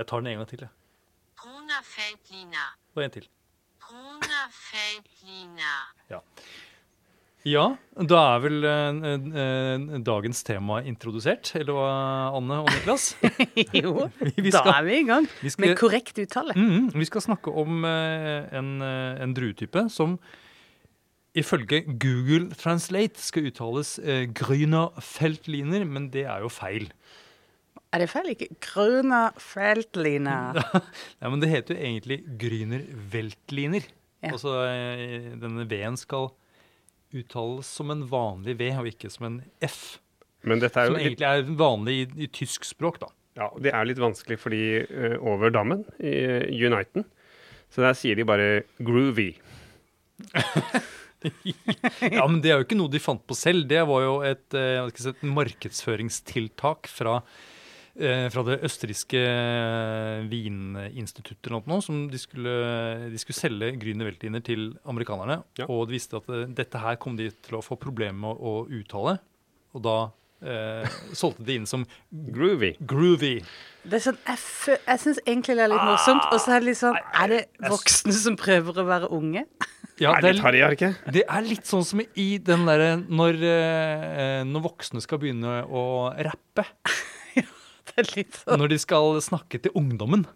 Jeg tar den en gang til. jeg. Ja. Og en til. Ja. Ja, da er vel eh, eh, dagens tema introdusert. Eller hva, Anne og Niklas? jo, Vi- vi da er vi i gang vi skal- med korrekt uttale. Mm, vi skal snakke om eh, en, eh, en druetype som ifølge Google Translate skal uttales eh, Grüner Feltliner, men det er jo feil. Er det feil? Ikke Grüner Feltliner. Ja, men det heter jo egentlig Grüner Weltliner. Ja. Altså denne V-en skal uttales som en vanlig V, og ikke som en F. Men dette er Som jo litt, egentlig er vanlig i, i tysk språk, da. ja, og det er litt vanskelig fordi uh, over dammen i uh, Uniten, så der sier de bare groovy. Ja, men det er jo ikke noe de fant på selv. Det var jo et, uh, si, et markedsføringstiltak fra, fra det østerrikske eh, vininstituttet eller noe, som de skulle, de skulle selge Grüner Veltliner til amerikanerne. Ja. Og de visste at eh, dette her kom de til å få problemer med å, å uttale. Og da eh, solgte de inn som Groovy. groovy. Det er sånn, Jeg, jeg syns egentlig det er litt morsomt. Og så er det litt sånn Er det voksne som prøver å være unge? Ja, det litt er, er det er litt sånn som i den derre når, eh, når voksne skal begynne å rappe. Sånn. når de skal snakke til ungdommen.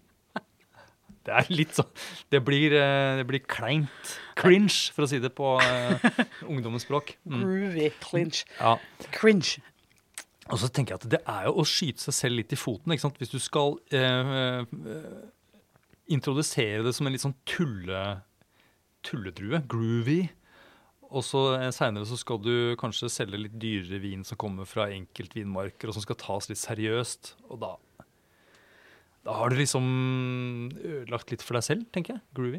Det er litt sånn Det blir, eh, det blir kleint. Cringe, for å si det på uh, ungdommens språk. Mm. Groovy. Clinch. Ja. Cringe. Og så tenker jeg at det er jo å skyte seg selv litt i foten. ikke sant? Hvis du skal uh, uh, introdusere det som en litt sånn tulle, tulledrue, groovy, og så eh, seinere så skal du kanskje selge litt dyrere vin som kommer fra enkeltvinmarker, og som skal tas litt seriøst. Og da da har du liksom ødelagt litt for deg selv, tenker jeg. Groovy.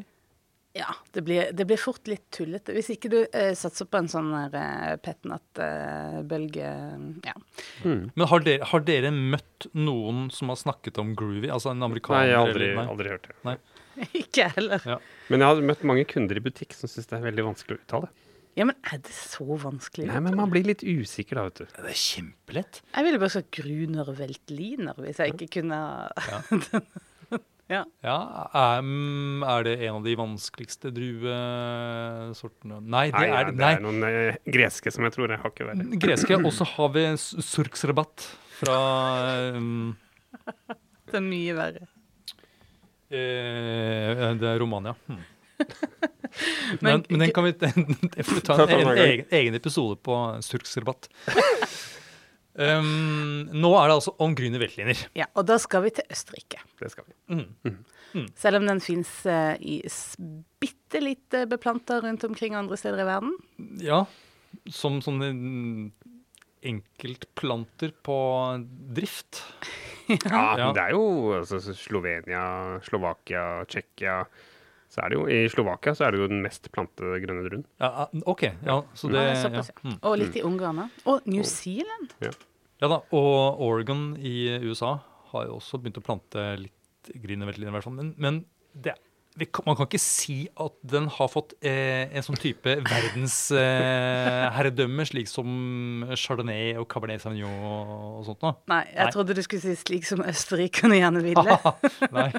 Ja, det blir, det blir fort litt tullete. Hvis ikke du eh, satser på en sånn eh, petnat-bølge Ja. Men har dere, har dere møtt noen som har snakket om groovy? Altså en amerikaner? Nei, jeg har aldri, eller- nei? aldri hørt det. ikke jeg heller. Ja. Men jeg har møtt mange kunder i butikk som syns det er veldig vanskelig å uttale. Ja, men er det så vanskelig? Nei, men man blir litt usikker da, vet du. Det er kjempelett. Jeg ville bare sagt Gruner Veltliner hvis jeg ikke kunne Ja. Ja, er, um, er det en av de vanskeligste druesortene Nei, det Nei, ja, er det nei. er noen uh, greske som jeg tror jeg har ikke vært. Greske. Og så har vi surksrabatt fra um, Det er mye verre. Uh, Det er Romania. Hmm. Men Men, den kan vi det ta en, en en egen, egen episode på surksrabatt. Um, nå er det altså om Grüner Veltliner. Ja, og da skal vi til Østerrike. Det skal vi. Selv om den fins uh, i s- bitte litt beplanta rundt omkring andre steder i verden. Ja, som sånne mm, enkeltplanter på drift. Ja, Ja. det er jo altså, Slovenia, Slovakia, Tsjekkia så er det jo, I Slovakia så er det jo den mest plantede grønne druen. Ja, ah, OK. Ja, så det, Ja, ja. såpass, ja. Mm. Og litt i Ungarn òg. Og New Zealand. ja da. Og Oregon i USA har jo også begynt å plante litt Grüner i hvert fall. Men, men det, kan, man kan ikke si at den har fått eh, en sånn type verdensherredømme, eh, slik som Chardonnay og Cabernet Sauvignon og sånt. noe. Nei, jeg Nei. trodde du skulle si slik som østerrikerne gjerne ville. Nei.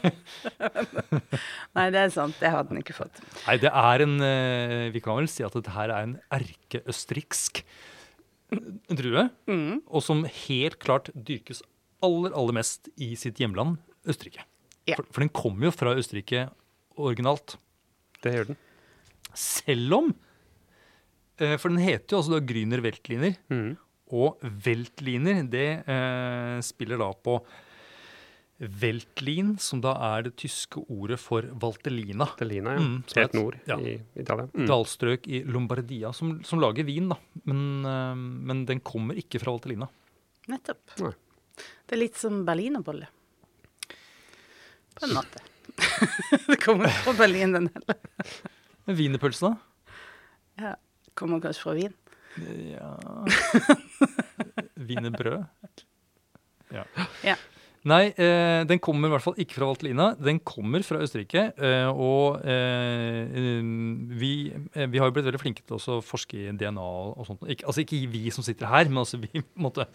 Nei, det er sant. Det hadde den ikke fått. Nei, det er en eh, Vi kan vel si at dette her er en erkeøsterriksk drue. Mm. Og som helt klart dyrkes aller, aller mest i sitt hjemland, Østerrike. Ja. For, for den kommer jo fra Østerrike originalt. Det gjør den. Selv om eh, For den heter jo altså da Grüner Weltliner. Mm. Og Weltliner, det eh, spiller da på Weltlin, som da er det tyske ordet for Valtellina. Valtelina, ja. Mm, Helt nord ja. i Italia. Mm. dalstrøk i Lombardia som, som lager vin, da. Men, uh, men den kommer ikke fra Valtellina. Nettopp. Nei. Det er litt som berlinerbolle. På en måte. det kommer ikke fra Berlin, den heller. Men Wienerpølse, da? Ja. Kommer kanskje fra Wien. Ja Wienerbrød? Ja. Ja. Nei, eh, den kommer i hvert fall ikke fra Valtelina. Den kommer fra Østerrike. Eh, og eh, vi, eh, vi har jo blitt veldig flinke til også å forske i DNA og sånt. Ikke, altså ikke vi som sitter her, men altså vi på en måte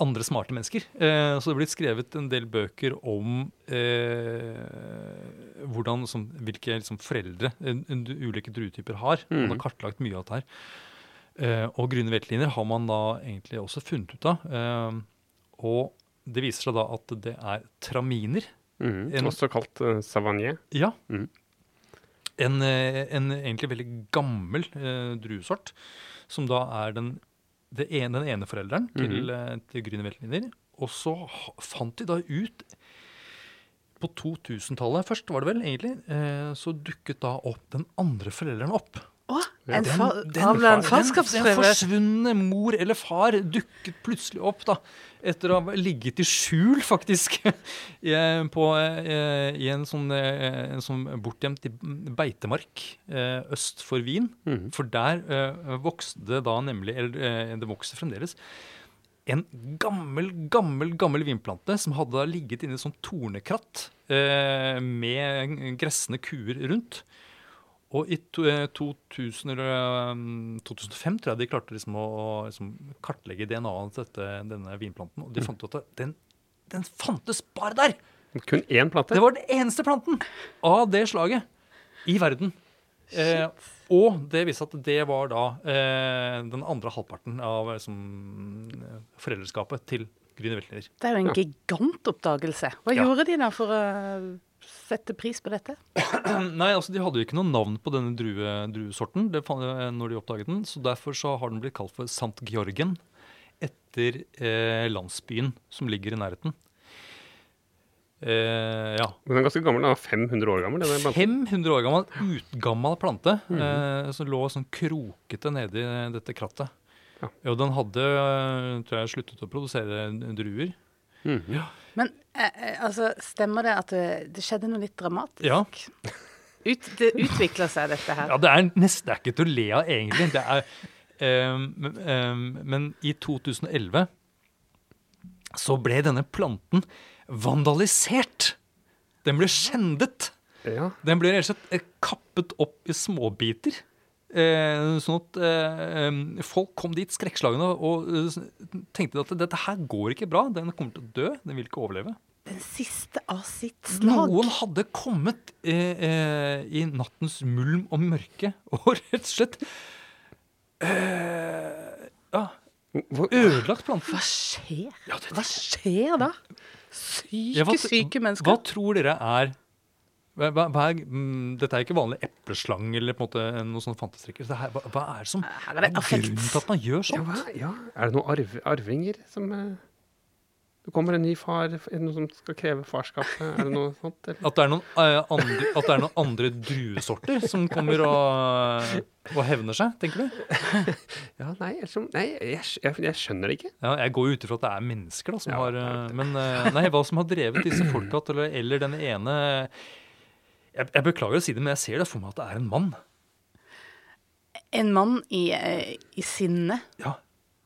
andre smarte mennesker. Eh, så det er blitt skrevet en del bøker om eh, hvordan, som, hvilke liksom, foreldre en, en, ulike druetyper har. Man har kartlagt mye av dette her. Eh, og grønne veltliner har man da egentlig også funnet ut av. Eh, og det viser seg da at det er traminer. Mm, En- Også kalt uh, savanier. Ja. Mm. En, eh, en egentlig veldig gammel eh, druesort, som da er den, det ene, den ene forelderen til, eh, til grüne. Og så fant de da ut på 2000-tallet først, var det vel egentlig, eh, så dukket da opp den andre forelderen opp. En Den- den Den, den forsvunne mor eller far dukket plutselig opp, da. Etter å ha ligget i skjul, faktisk, i, på, eh, i en sånn, eh, en sånn bortgjemt beitemark eh, øst for Wien. Mm. For der eh, vokste det da nemlig, eller eh, det vokser fremdeles, en gammel, gammel gammel vinplante som hadde da ligget i et sånt tornekratt eh, med gressende kuer rundt. Og i to, eh, 2000, eller, um, 2005 tror jeg de klarte liksom å å liksom kartlegge DNA-et til dette, denne vinplanten. Og de fant ut at den, den fantes bare der! Kun én plante. Det var den eneste planten av det slaget i verden. Eh, og det viste at det var da eh, den andre halvparten av liksom, foreldreskapet til Grüner Weltner. Det er jo en gigantoppdagelse. Hva Ja. gjorde de da for å sette pris på dette? Nei, altså De hadde jo ikke noe navn på denne drue, druesorten det når de oppdaget den, så derfor så har den blitt kalt for Sant Georgen etter eh, landsbyen som ligger i nærheten. Eh, ja. Den er ganske gammel. Den er 500 år gammel. denne 500 år gammel, utgammal plante eh, som lå sånn krokete nedi dette krattet. Ja. Og den hadde, eh, tror jeg, sluttet å produsere druer. Mhm. Men eh, eh, altså, stemmer det at det, det skjedde noe litt dramatisk? Ja. Ut, det utvikler seg, dette her. Ja, det er nesten det er ikke til å le av, egentlig. Det er, ehm, men- ehm, men i 2011 så ble denne planten vandalisert. Den ble skjendet. Ja. Den ble rett og slett eh, kappet opp i småbiter. Eh, sånn at eh, folk kom dit skrekkslagne og eh, tenkte at dette her går ikke bra. Den kommer til å dø. Den vil ikke overleve. Den siste av sitt slag. Noen hadde kommet eh, eh, i nattens mulm og mørke og rett og slett eh, ja, ødelagt planten. Hva skjer? Ja, det- Hva skjer da? Syke, Ja, hva- syke Hva tror dere er hva, hva, er, mm, Dette er ikke vanlig epleslang eller på en måte noe sånn fantestrikker. Det her, hva, hva er det som Her er det affekt. grunnen til at man gjør sånt? Ja, ja, er det noen arv, arvinger som eh, Det kommer en ny far, er det noe som skal kreve farskap? Er det noe sånt? Eller? At det er noen, eh, andre, at det er noen andre druesorter som kommer og, og hevner seg, tenker du? Ja, nei, jeg, som- nei jeg, jeg, jeg skjønner det ikke. Ja, jeg går jo ut ifra at det er mennesker da, som Ja, har det er eh, Men eh, nei, hva som har drevet disse folka til å Eller den ene jeg, jeg beklager å si det, men jeg ser det for meg at det er en mann. En mann i, eh, i sinne, Ja,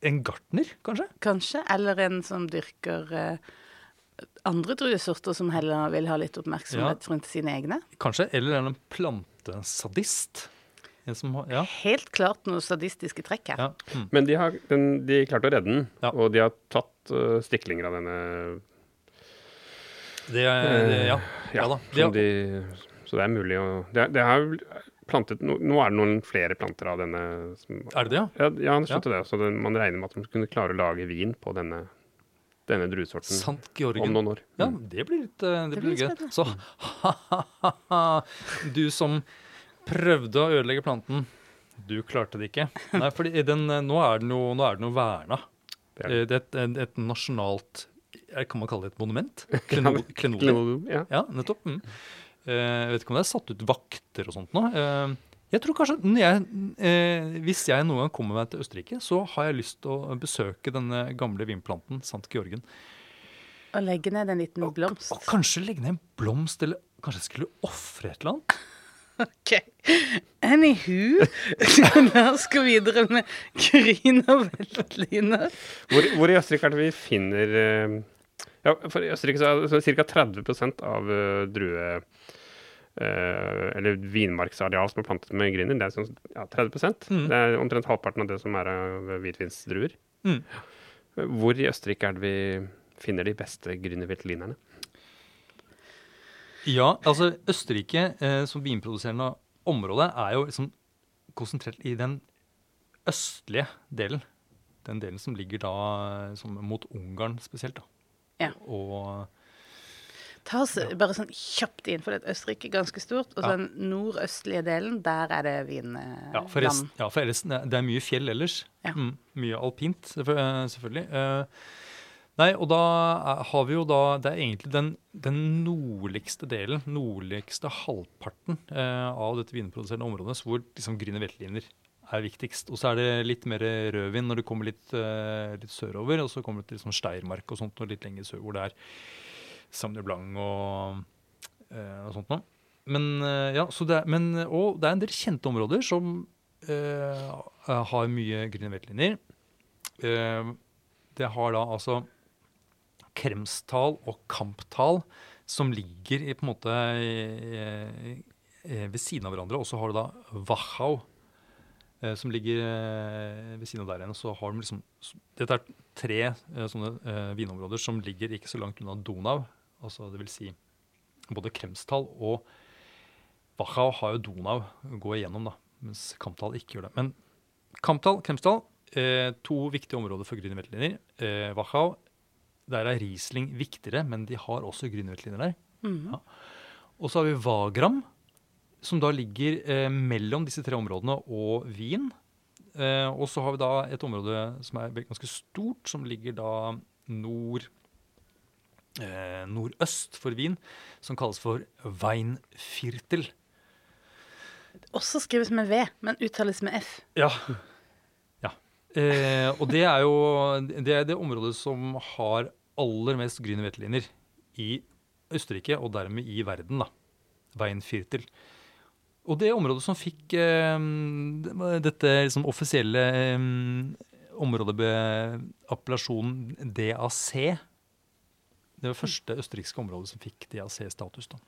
En gartner, kanskje? kanskje? Eller en som dyrker eh, andre druesorter som heller vil ha litt oppmerksomhet rundt sine egne? Kanskje, Eller en plantesadist. En som har, ja, Helt klart noe sadistiske trekk her. ja. Mm. Men de har den, de klarte å redde den, Ja. og de har tatt uh, stiklinger av denne Det, det, ja. ja da. som har... de, Så det er mulig å Det, det har plantet no, Nå er det noen flere planter av denne som, er det det, ja? Ja, ja han skjønte det. Så det, man regner med at de kunne klare å lage vin på denne, denne druesorten Sant om noen år. Ja, det blir litt, eh, det Det blir gøy. Så ha-ha-ha, du som prøvde å ødelegge planten, du klarte det ikke. Nei, for nå er den jo nå er den jo verna. Det er Det er et, et, nasjonalt Kan man kalle det et monument? Kleno, klenodium. Klenodium, ja. Ja, nettopp. Mm. Eh, Jeg vet ikke om det er satt ut vakter og sånt nå. Eh, Jeg tror kanskje når jeg, eh, Hvis jeg noen gang kommer meg til Østerrike, så har jeg lyst til å besøke denne gamle vinplanten Sant Georgen. Og legge ned en liten blomst. Og kanskje legge ned en blomst, eller kanskje jeg skulle ofre et eller annet? Ok. Anywho, la oss gå videre med Gryn og Veltliner. Hvor, hvor i Østerrike er det vi finner Ja, for i Østerrike så er det ca. 30% av eh, drue... Uh, eller vinmarksareal som er plantet med grüner. Det er sånn, ja, 30 Mm. Det er omtrent halvparten av det som er av hvitvinsdruer. Mm. Hvor i Østerrike er det vi finner de beste grüne veltlinerne? Ja, altså Østerrike uh, som vinproduserende område er jo liksom konsentrert i den østlige delen. Den delen som ligger da som mot Ungarn spesielt. da. Ja. Og Ta oss bare sånn kjapt inn, for det er Østerrike er ganske stort. Og så Ja. den nordøstlige delen, der er det vinland. ja, for, resten, ja, for resten det er mye fjell ellers. Ja. Mm, mye alpint, eh, selvfølgelig. Uh, nei, og da har vi jo da Det er egentlig den, den nordligste delen, nordligste halvparten uh, av dette vinproduserende området, hvor liksom grüne veltliner er viktigst. Og så er det litt mer rødvin når du kommer litt, uh, litt sørover, og så kommer du til liksom Steiermark og sånt, og litt lenger sør, hvor det er Sauvignon Blanc og, uh, og sånt noe. Men, uh, ja, det er, men, og det er en del kjente områder som har mye grüne vettlinjer. Det har da altså Kremstal og Kamptal som ligger i, på en måte i, i, ved siden av hverandre. Og så har du da Wachau som ligger eh, ved siden av der igjen. Så har de liksom Dette er tre eh, sånne eh, vinområder som ligger ikke så langt unna Donau. Altså det vil si både Kremstal og Wachau har jo Donau å gå igjennom, da, mens Kamptal ikke gjør det. Men Kamptal, Kremstal, eh, to viktige områder for grüne veltliner. Eh, Wachau, der er Riesling viktigere, men de har også grüne veltliner der. Mm. Ja. Og så har vi Wagram, som da ligger eh, mellom disse tre områdene og Wien. Eh, og så har vi da et område som er ganske stort, som ligger da nord eh, nordøst for Wien, som kalles for Weinviertel. Også skrives med V, men uttales med F. Ja. ja. Eh, og det er jo det, er det området som har aller mest grüne veteliner i Østerrike, og dermed i verden. da. Weinviertel. Og det området som fikk eh, dette liksom, offisielle eh, appellasjonen DAC Det var første østerrikske området som fikk DAC-status. da.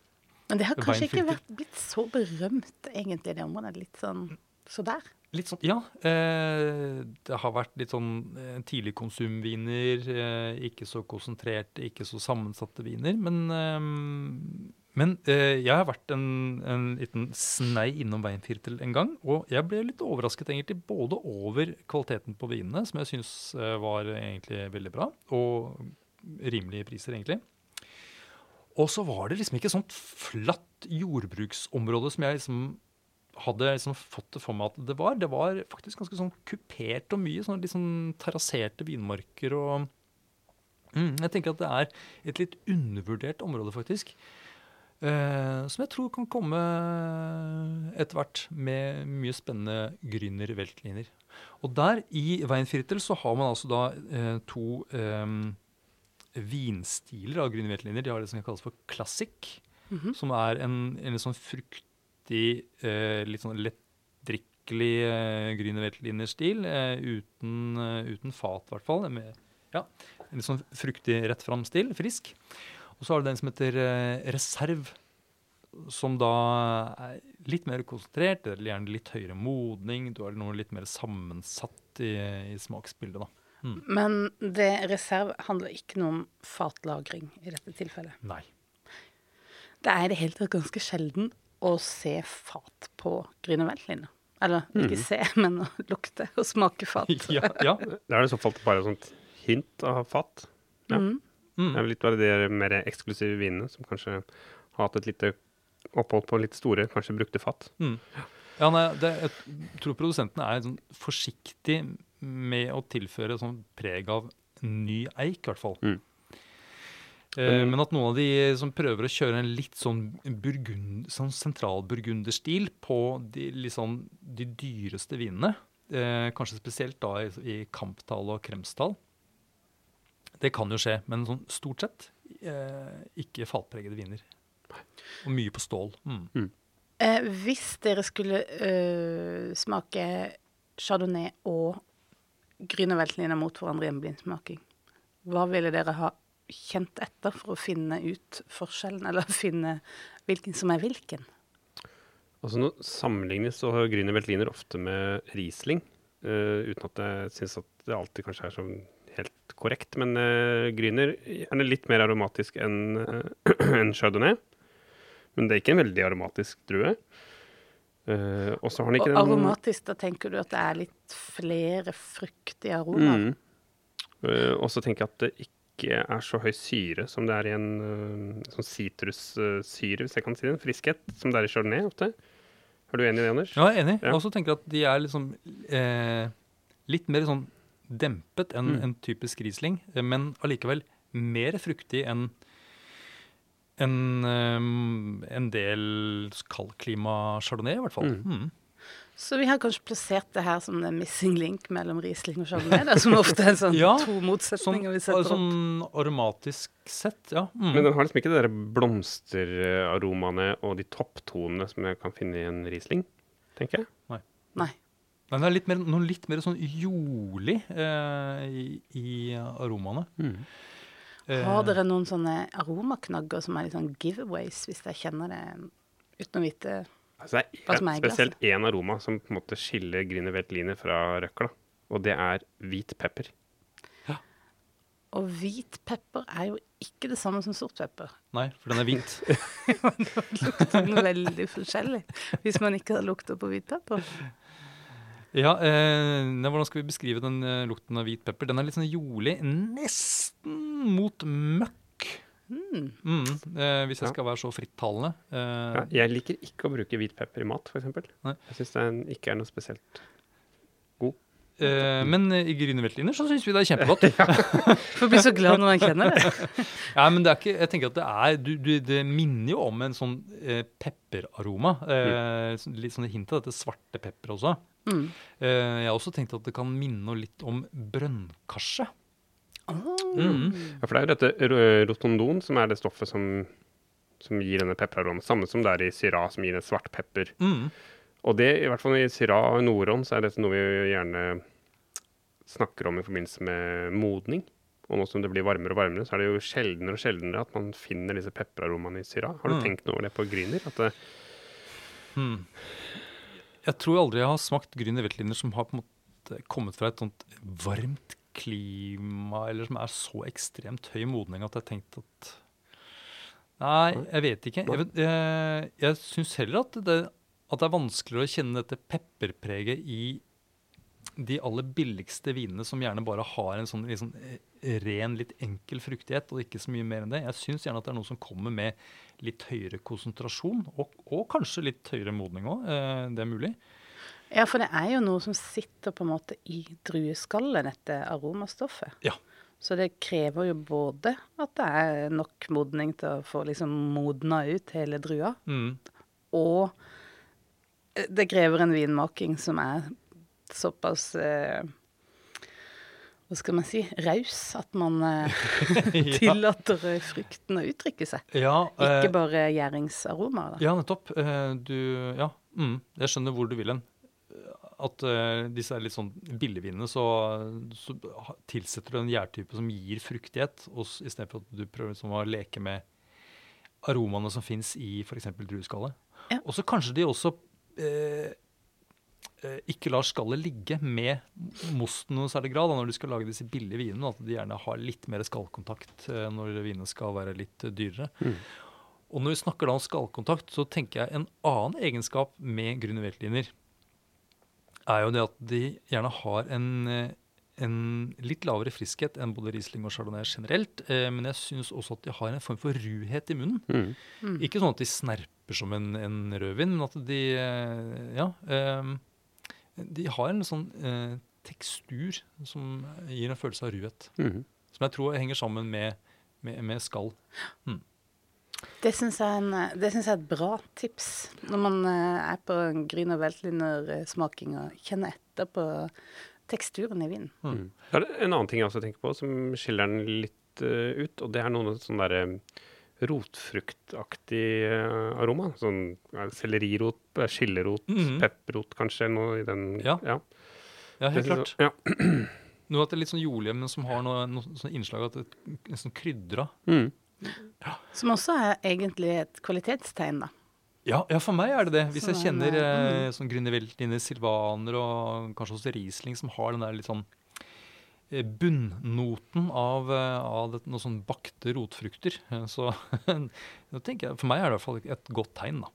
Men det har kanskje ikke vært blitt så berømt, egentlig, det området. Litt sånn så der. Litt sånn, ja. Eh, det har vært litt sånn tidligkonsumviner. tidlig konsumviner. Eh, ikke så konsentrerte, ikke så sammensatte viner. Men, eh, men eh, jeg har vært en, en liten snei innom Weinviertel en gang. Og jeg ble litt overrasket egentlig både over kvaliteten på vinene, som jeg syns eh, var egentlig veldig bra, og rimelige priser, egentlig. Og så var det liksom ikke sånt flatt jordbruksområde som jeg liksom hadde liksom fått det for meg at det var. Det var faktisk ganske sånn kupert og mye. Sånn sånn terrasserte vinmarker og mm, Jeg tenker at det er et litt undervurdert område, faktisk. Eh, som jeg tror kan komme etter hvert med mye spennende gründer-veltliner. Og der i Weinviertel så har man altså da eh, to eh, vinstiler av grüne veltliner. De har det som kalles for classic, Mhm. som er en, en litt sånn fruktig, eh, litt sånn lettdrikkelig eh. Eh, uten, uten fat, i hvert fall. Med, ja, en litt sånn fruktig, rett fram-stil. Frisk. Og så har du den som heter eh, reserv, som da er litt mer konsentrert, eller gjerne litt høyere modning. Du har noe litt mer sammensatt i, i smaksbildet, da. Men det reserv handler ikke noe om fatlagring i dette tilfellet. Nei. Det er i det hele tatt ganske sjelden å se fat på grüne veltliner. Eller ikke se, men å lukte og smake fat. ja, ja. Det er det i så fall bare et sånt hint av fat. Ja. Mm. Mm. Det er litt bare de mer eksklusive vinene som kanskje har hatt et lite opphold på litt store, kanskje brukte fat. Mm. Ja, nei, det, jeg tror produsentene er sånn forsiktig med å tilføre sånn preg av ny eik, i hvert fall. Mm. Eh, Men- at noen av de som prøver å kjøre en litt sånn, burgund, sånn sentralburgunderstil på de, liksom, de dyreste vinene, eh, kanskje spesielt da i, i Kamptal og Kremstal, det kan jo skje, men sånn stort sett eh, ikke fatpregede viner. Og mye på stål. Mm. Eh, hvis dere skulle øh, smake chardonnay og grüne veltliner mot hverandre i en blindsmaking, hva ville dere ha kjent etter for å finne ut forskjellen, eller finne hvilken som er hvilken? Altså Nå sammenlignes så har Veltliner ofte med Riesling, øh, uten at jeg syns at det alltid kanskje er så helt korrekt. Men uh, Grüner er litt mer aromatisk enn uh, en Chardonnay. Men det er ikke en veldig aromatisk drue. Uh, og så har den Og ikke den aromatisk, da tenker du at det er litt flere fruktige aromaer? Mm. Uh, og så tenker jeg at det ikke er så høy syre som det er i en uh, sånn sitrussyre, hvis jeg kan si det. En friskhet, som det er i chardonnay ofte. Er du enig i det, Anders? Ja, jeg er enig. Ja. Jeg også tenker at de er liksom eh, litt mer sånn dempet enn Mm. en typisk Riesling, eh, men allikevel mer fruktig enn en, en del kaldklima chardonnay, i hvert fall. Mm. Mm. Så vi har kanskje plassert det her som en missing link mellom Riesling og Chardonnay, da, som ofte er sånn Ja, to Sånn, motsetninger vi setter opp. sånn aromatisk sett, ja. Mm. Men den har liksom ikke de der blomsteraromaene og de topptonene som jeg kan finne i en Riesling, tenker jeg. Nei. Nei. Men det er litt mer, noe litt mer sånn jordlig eh, i, i aromaene. Eh, Har dere noen sånne aromaknagger som er litt sånn giveaways, hvis jeg kjenner det uten å vite Altså, jeg, Hva som er i glasset? spesielt én aroma som på en måte skiller Grüner Veltliner fra røkla, og det er hvit pepper. Ja. Og hvit pepper er jo ikke det samme som sort pepper. Nei, for den er hvit. Det lukter den veldig forskjellig hvis man ikke har lukta på hvit pepper. Ja, eh, Hvordan skal vi beskrive den eh, lukten av hvit pepper? Den er litt sånn jolig, nesten mot møkk. Mm. Mm, eh, hvis jeg Ja. skal være så frittalende. Eh, Ja, jeg liker ikke å bruke hvit pepper i mat, f.eks. Nei. Jeg syns er- ikke er noe spesielt. Eh, men i Gryne Veltliner så syns vi det er kjempegodt. For å bli så glad når man kjenner det. Ja, men det er ikke, jeg tenker at det er du, du, Det minner jo om en sånn eh, pepperaroma. Eh, sånn- Litt sånn hint av dette svarte pepper også. Mm. Eh, jeg har også tenkt at det kan minne litt om brønnkarse. Mm. Ja, for det er jo dette rotondon som er det stoffet som, som gir denne pepperaromaen. Samme som det er i Syrah, som gir en svart pepper. Mm. Og det, i hvert fall i Syrah og Noron, så er dette noe vi gjerne snakker om i forbindelse med modning. Og nå som det blir varmere og varmere, så er det jo sjeldnere og sjeldnere at man finner disse pepperaromaene i Syrah. Har du Mm. tenkt noe over det på Grüner? At det, Hmm. Jeg tror aldri jeg har smakt Grüner Veltliner som har på en måte kommet fra et sånt varmt klima, eller som er så ekstremt høy modning at jeg har tenkt at Nei, jeg vet ikke. Jeg, jeg, jeg syns heller at det, at det er vanskeligere å kjenne dette pepperpreget i de aller billigste vinene som gjerne bare har en sånn eh, ren, litt enkel fruktighet, og ikke så mye mer enn det. Jeg syns gjerne at det er noe som kommer med litt høyere konsentrasjon, og, og kanskje litt høyere modning òg. Eh, det er mulig. Ja, for det er jo noe som sitter på en måte i drueskallet, dette aromastoffet. Ja. Så det krever jo både at det er nok modning til å få liksom modna ut hele drua, Mm. og det krever en vinmaking som er såpass eh, Hva skal man si raus at man eh, tillater eh, frukten å uttrykke seg. Ja, eh, Ikke bare gjæringsaromaer. da. ja, nettopp. Eh, du Ja, mm, jeg skjønner hvor du vil hen. At eh, disse er litt sånn billigvinene, så, så tilsetter du en gjærtype som gir fruktighet, istedenfor at du prøver liksom å leke med aromaene som fins i f.eks. drueskallet. Ja. Og så kanskje de også ikke lar skallet ligge med mosten noe særlig grad da, når du skal lage disse billige vinene. At de gjerne har litt mer skallkontakt eh, når vinene skal være litt dyrere. dyrere. Og når vi snakker da om skallkontakt, så tenker jeg en annen egenskap med grunne Veltliner er jo det at de gjerne har en, eh, en litt lavere friskhet enn både Riesling og Chardonnay generelt. Eh, men jeg syns også at de har en form for ruhet i munnen. mm. Ikke sånn at de snerper som en, en rødvin, men at de eh, Ja. eh, de har en sånn eh, tekstur som gir en følelse av ruhet. Mhm. Som jeg tror henger sammen med, med, med skall. Det syns jeg, en- det synes jeg er et bra tips når man eh, er på en og Veltliner-smaking og kjenner etter på teksturen i vinen. Mm. Det er en annen ting jeg også tenker på, som skiller den litt uh, ut. Og det er noen sånne derre rotfruktaktig eh, aroma. Sånn ja, sellerirot, skillerot, skillerot, -hmm. pepperrot kanskje, noe i den Ja. ja. Ja, helt klart. Ja. Noe at det er litt sånn jordlig, men som har noe, noe sånn innslag at det er nesten krydra. Mm. Som også er egentlig et kvalitetstegn, da. Ja, ja, for meg er det det. Hvis jeg kjenner eh, eh, sånn Grüner Veltliner, Silvaner og kanskje også Riesling som har den der litt sånn eh, bunnnoten av, eh, av det, noen sånn bakte rotfrukter. Eh, Så da tenker jeg, for meg er det i hvert fall et godt tegn, da.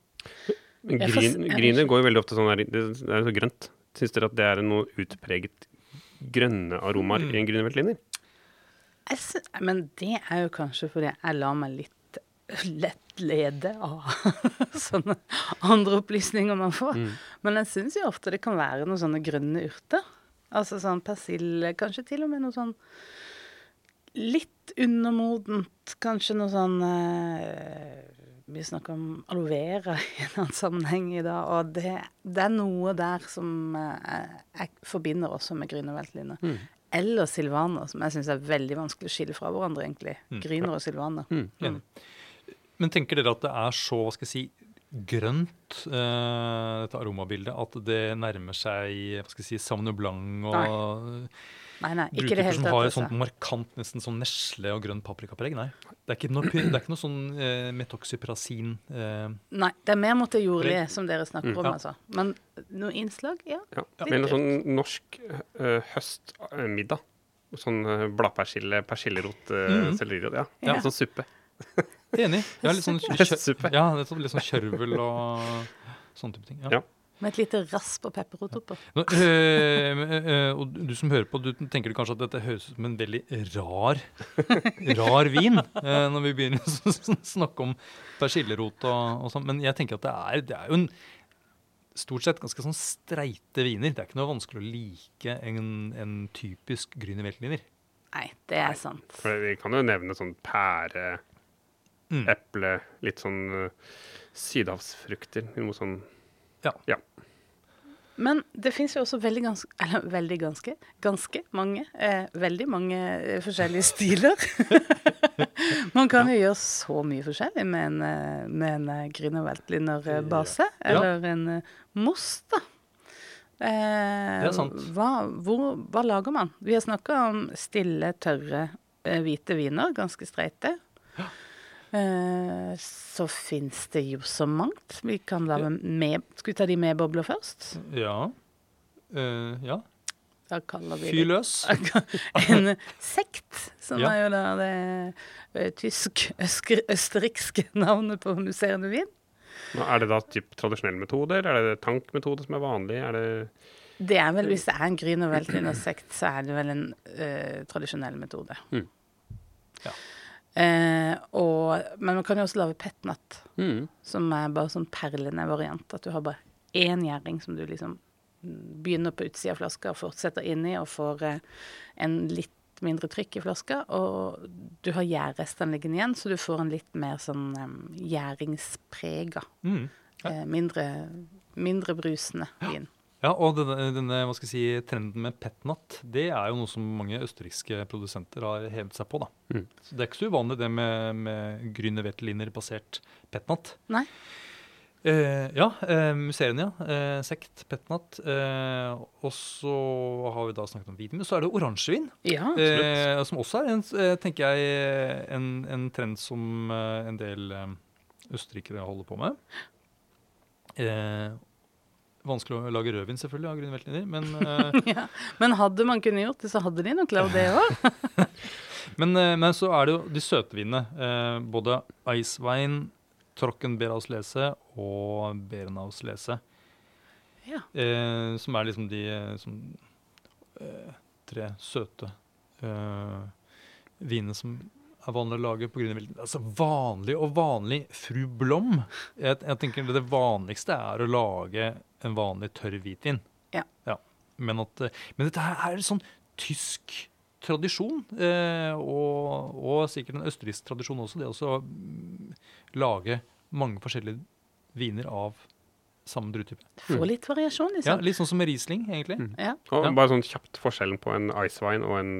Får- går jo veldig ofte sånn her, det, er jo så grønt. Syns dere at det er noe utpreget grønne aromaer Mm. i en grünerveltliner? Men det er jo kanskje fordi jeg lar meg litt lett lede av sånne andre opplysninger man får. Mm. Men jeg syns jo ofte det kan være noen sånne grønne urter. Altså sånn persille, kanskje til og med noe sånn litt undermodent. Kanskje noe sånn eh, Vi snakker om aloe vera i en annen sammenheng i dag, og det, det er noe der som eh, jeg forbinder også med grünerveltliner. Mm. Eller silvaner, som jeg syns er veldig vanskelig å skille fra hverandre, egentlig. Mm. Gryner og silvaner. Mm. Enig. Men tenker dere at det er så hva skal jeg si, grønt, eh, dette aromabildet, at det nærmer seg hva skal jeg si, Sauvignon Blanc og Nei, nei, ikke det hele som har et Altså. sånt markant, nesten sånn nesle og grønn paprikapreg? Nei. Det er ikke noe, det er ikke noe sånn eh, metoxyprasin eh, Nei, det er mer mot det jordlige som dere snakker Mm. om, Ja. altså. Men noe innslag, ja. Ja. Men en sånn norsk uh, høstmiddag. Sånn uh, bladpersille, persillerot, uh, Mhm. sellerirot. Ja. Ja. Sånn suppe. Enig. Ja, litt sånn kjø- Ja, det er sånn, litt sånn kjørvel og sånne type ting. Ja. Ja. Med et lite rasp og pepperrot oppå. Nå, øh, øh, og du som hører på, du tenker kanskje at dette høres ut som en veldig rar, rar vin, øh, når vi begynner å snakke om persillerot og, og sånn. Men jeg tenker at det er, det er jo en stort sett ganske sånn streite viner. Det er ikke noe vanskelig å like en, en typisk Grüner Veltliner. Nei, det er sant. For vi kan jo nevne sånn pære, Mm. eple, litt sånn uh, sydhavsfrukter. Noe sånn Ja. Men det fins jo også veldig ganske Eller veldig ganske ganske mange eh, Veldig mange eh, forskjellige stiler. Man kan jo gjøre så mye forskjellig med en, eh, med en eh, Grüner Veltliner-base. Ja. Eller en eh, most, da. Eh, Det er sant. Hva, hvor, hva lager man? Vi har snakka om stille, tørre, eh, hvite viner. Ganske streite. Eh, så fins det jo så mangt. Vi kan lage med Skal vi ta de med bobler først? Ja. Uh, ja. Da kaller vi Fyr det løs. en sekt, som Ja. er jo da det eh, tysk-østerrikske navnet på musserende vin. Nå, Er det da typ tradisjonell metode, eller er det tankmetode som er vanlig? Er det Det er vel, Hvis det er en Grüner og sekt, så er det vel en eh, tradisjonell metode. Mm. Ja. Eh, og, men man kan jo også lage petnat, mm. som er bare sånn perlende variant. At du har bare én gjæring som du liksom begynner på utsida av flaska og fortsetter inni, og får eh, en litt mindre trykk i flaska. Og du har gjærrestene liggende igjen, så du får en litt mer sånn um, gjæringsprega. Mm. Eh, mindre, mindre brusende vin. Ja, og denne, denne hva skal jeg si, trenden med petnat, det er jo noe som mange østerrikske produsenter har hevet seg på. da. Mm. Så Det er ikke så uvanlig det med, med Grüner veteliner basert petnat. Nei. Eh, ja, eh, museene, ja. Eh, sekt, petnat. Eh, og så har vi da snakket om hvitvin. Men så er det oransjevin. Ja. Eh, som også er en, eh, tenker jeg, en, en trend som eh, en del østerrikere holder på med. Eh, vanskelig å lage rødvin, selvfølgelig, av Grüner Veltliner. Men, uh, ja. Men hadde man kunnet gjort det, så hadde de nok lagd det òg. men, uh, men så er det jo de søte vinene. Eh, både Eiswein, Trockenberauslese og Berenauslese. Ja. Som er liksom de som, tre søte vinene som er vanlig å lage av Altså vanlig og vanlig fru Blom. Jeg, jeg tenker det vanligste er å lage en vanlig tørr hvitvin. Ja. Men, at, eh, men dette her er sånn tysk tradisjon, eh, og, og sikkert en østerriksk tradisjon også, det å mm, lage mange forskjellige viner av samme druetype. Få litt variasjon, Ja, liksom. litt sånn som med Riesling, egentlig. Mm. Ja. Og bare sånn kjapt forskjellen på en Icewine og en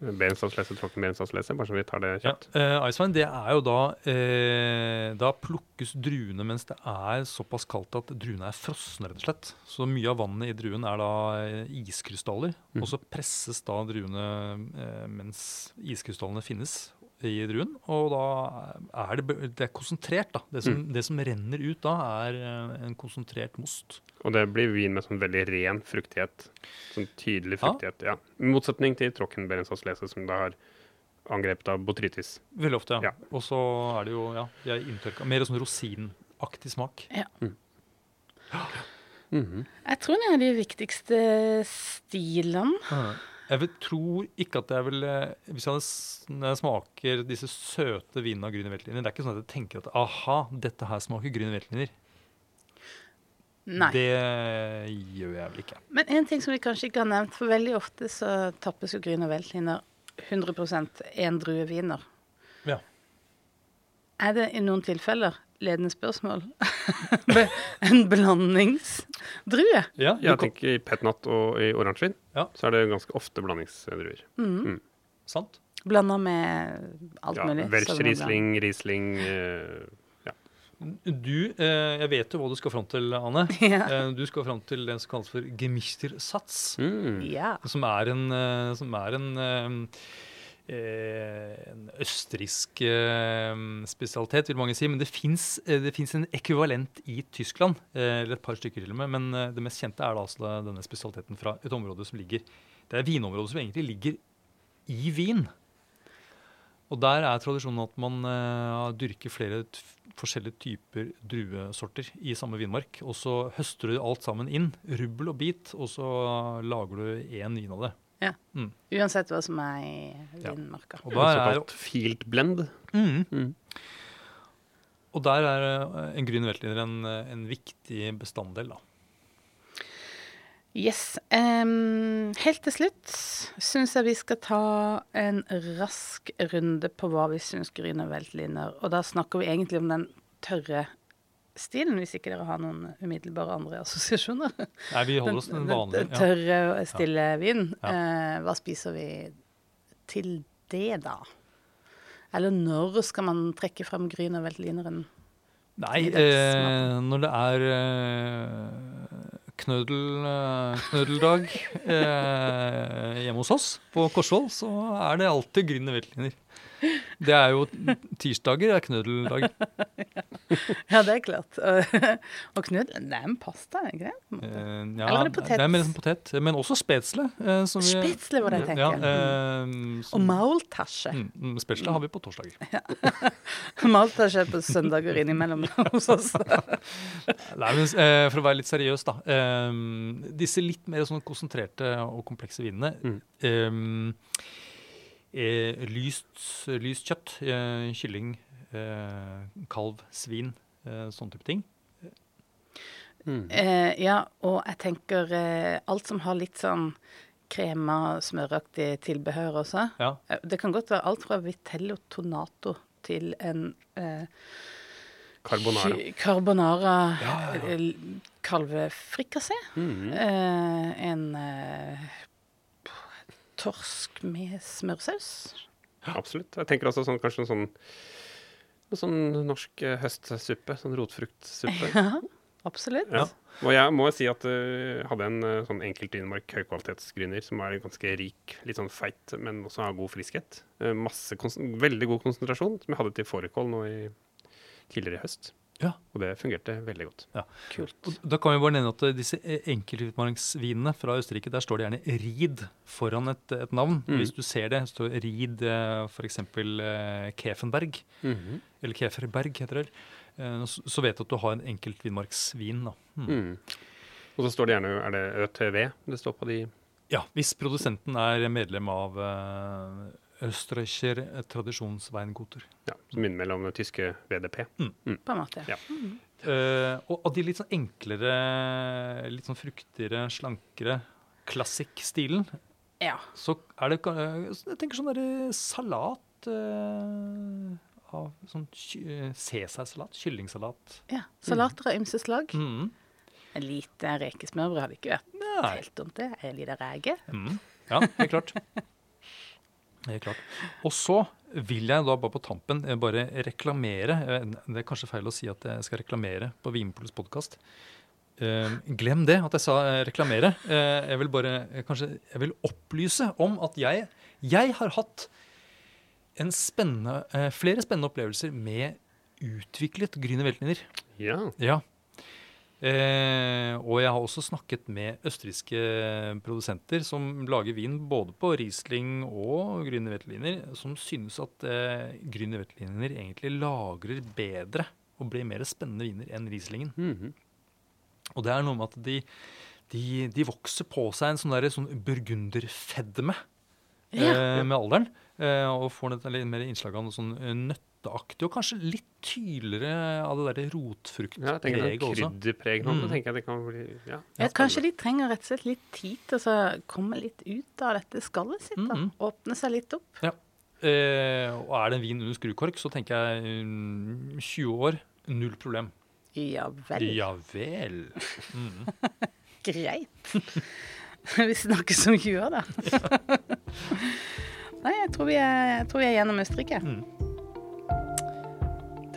Berenstadslese, Trocken benstadsleser, bare så vi tar det Ja, kjapt. eh, det er jo da uh, Da plukkes druene mens det er såpass kaldt at druene er frosne, rett og slett. Så mye av vannet i druen er da eh, iskrystaller. Mm. Og så presses da druene uh, mens iskrystallene finnes, i druen. Og da er det, det er konsentrert. da. Det som, Mm. det som renner ut da, er eh, en konsentrert most. Og det blir vin med sånn veldig ren fruktighet. Sånn tydelig fruktighet, ja. I motsetning til Trockenberensaus Lese, som da har angrepet av botrytis. Veldig ofte, ja. Ja. Og så er det jo ja, de er inntørka. Mer sånn rosinaktig smak. Mhm. Jeg tror det er de viktigste stilene. Jeg vil, tror ikke at jeg vil Hvis jeg, når jeg smaker disse søte vinene av Grüne Veltliner Det er ikke sånn at jeg tenker at aha, dette her smaker Grüne Veltliner. Nei. Det gjør jeg vel ikke. Men en ting som vi kanskje ikke har nevnt, for veldig ofte så tappes jo Grüner Veltliner 100% endrueviner. Ja. Er det i noen tilfeller, ledende spørsmål, en blandingsdrue? Ja, Jeg tenker i petnat og i oransjevin, Ja. så er det ganske ofte blandingsdruer. sant? Blanda med alt Ja, mulig. Welch Riesling, Riesling, uh, ja. Du, eh, jeg vet jo hva du skal fram til, Anne. Ja. Eh, du skal fram til det som kalles for gemistersats. mm. Ja. Som er en, eh, som er en, eh, en østerriksk eh, spesialitet, vil mange si. Men det fins en ekvivalent i Tyskland, eh, eller et par stykker til og med. Men eh, det mest kjente er da altså denne spesialiteten fra et område som ligger Det er vinområdet som egentlig ligger i Wien. Og der er tradisjonen at man eh, dyrker flere forskjellige typer druesorter i samme vinmark. Og så høster du alt sammen inn, rubbel og bit, og så lager du én vin av det. Uansett hva som er i Ja. Og der er, Såkalt field blend. mm, Mm. og der er eh, en grønn veltliner en, eh, en viktig bestanddel. da. Yes. Um, helt til slutt syns jeg vi skal ta en rask runde på hva vi syns Grüner Veltliner. Og da snakker vi egentlig om den tørre stilen, hvis ikke dere har noen umiddelbare andre assosiasjoner. Nei, vi holder oss den vanlige. Den Ja. tørre, stille vin. Ja. Eh, hva spiser vi til det, da? Eller når skal man trekke frem Grüner Veltlineren? Nei, eh, når det er eh, knødel, eh, knødeldag eh, hjemme hos oss på Korsvoll, så er det alltid grüne veltliner. Det er jo tirsdager er knødeldag. Ja, det er klart. Og knødel, det er en pasta, er det ikke det? Eh, ja, Eller er det potet? Det er mer som potet. Men også spetzle. eh, som vi- Spetsle var det jeg Ja, tenkte. eh, Og som- maultasje. Mm, spetzle har vi på torsdager. Maultasje på søndager innimellom hos oss. Nei, men eh, For å være litt seriøs, da. disse litt mer sånn konsentrerte og komplekse vinene. Mm. eh, lyst, lyst kjøtt, eh, kylling, eh, kalv, svin, eh, sånne type ting. Mm. Eh, ja, og jeg tenker eh, alt som har litt sånn krema, smøraktig tilbehør også. Ja. Eh, Det kan godt være alt fra vitello tonato til en eh, Carbonara. carbonara Ja, ja, ja. eh, kalvefrikassé. Mm. Eh, en eh, torsk med smørsaus. Absolutt. Jeg tenker også sånn, kanskje en sånn, en sånn norsk eh, høstsuppe. Sånn rotfruktsuppe. Ja, absolutt. Ja. Og jeg må si at jeg hadde en eh, sånn enkelt Dynmark høykvalitetsgryner som er ganske rik, litt sånn feit, men også har god friskhet. Eh, Masse veldig god konsentrasjon, som jeg hadde til fårikål nå i tidligere i høst. Ja. Og det fungerte veldig godt. Kult. Og Da kan vi bare nevne at eh, disse eh, enkeltutmarksvinene fra Østerrike, der står det gjerne Ried foran et, et navn. Mm. Hvis du ser det, står Ried f.eks. Kefenberg. Mm Kefenberg, eller Keferberg heter det. Eh, så, så vet du at du har en enkeltvinmarksvin. Da. Mm. Mm. Og så står det gjerne er det ØTV det står på de Ja, hvis produsenten er medlem av uh, tradisjonsveingoter. ja, som minner mellom det tyske VDP. På en måte. Ja. Eh, og av de litt sånn enklere, litt sånn fruktigere, slankere klassikk-stilen, Ja. så er det eh, Jeg tenker sånn derre salat uh, av sånn eh, Cæsarsalat, kyllingsalat. ja. Salater av ymse slag. Mm. En lite rekesmørbrød hadde ikke vært Nei. helt dumt, det. En liten rege. Mm. Ja, helt klart. Helt klart. Og så vil jeg da bare på tampen eh, bare reklamere eh, Det er kanskje feil å si at jeg skal reklamere på Vinpolets podkast. glem det, at jeg sa eh, reklamere. Eh, jeg vil bare eh, kanskje jeg vil opplyse om at jeg, jeg har hatt en spennende, eh, flere spennende opplevelser med utviklet Grüner Weltliner. Ja. Ja. Eh, og jeg har også snakket med østerrikske produsenter som lager vin både på Riesling og Grüner Veltliner, som synes at eh, Grüner Veltliner egentlig lagrer bedre og blir mer spennende viner enn Rieslingen. Mhm. Og det er noe med at de, de, de vokser på seg en sånn, der, sånn burgunderfedme Ja. eh, med alderen. Eh, og får litt mer innslag av noe sånn eh, nøtteaktig, og kanskje litt tydeligere av det derre Ja, jeg tenker rotfruktpreget er også. Krydderpreg nå, Mm. tenker jeg det kan bli ja, Ja, kanskje de trenger rett og slett litt tid til å komme litt ut av dette skallet sitt. da. Mhm. Åpne seg litt opp. Eh, og er det en vin under skrukork, så tenker jeg um, 20 år, null problem. Ja vel. Ja vel. Mm. Greit. vi snakkes om 20 år, da. Nei, jeg tror, vi er, jeg tror vi er gjennom Østerrike. Mm.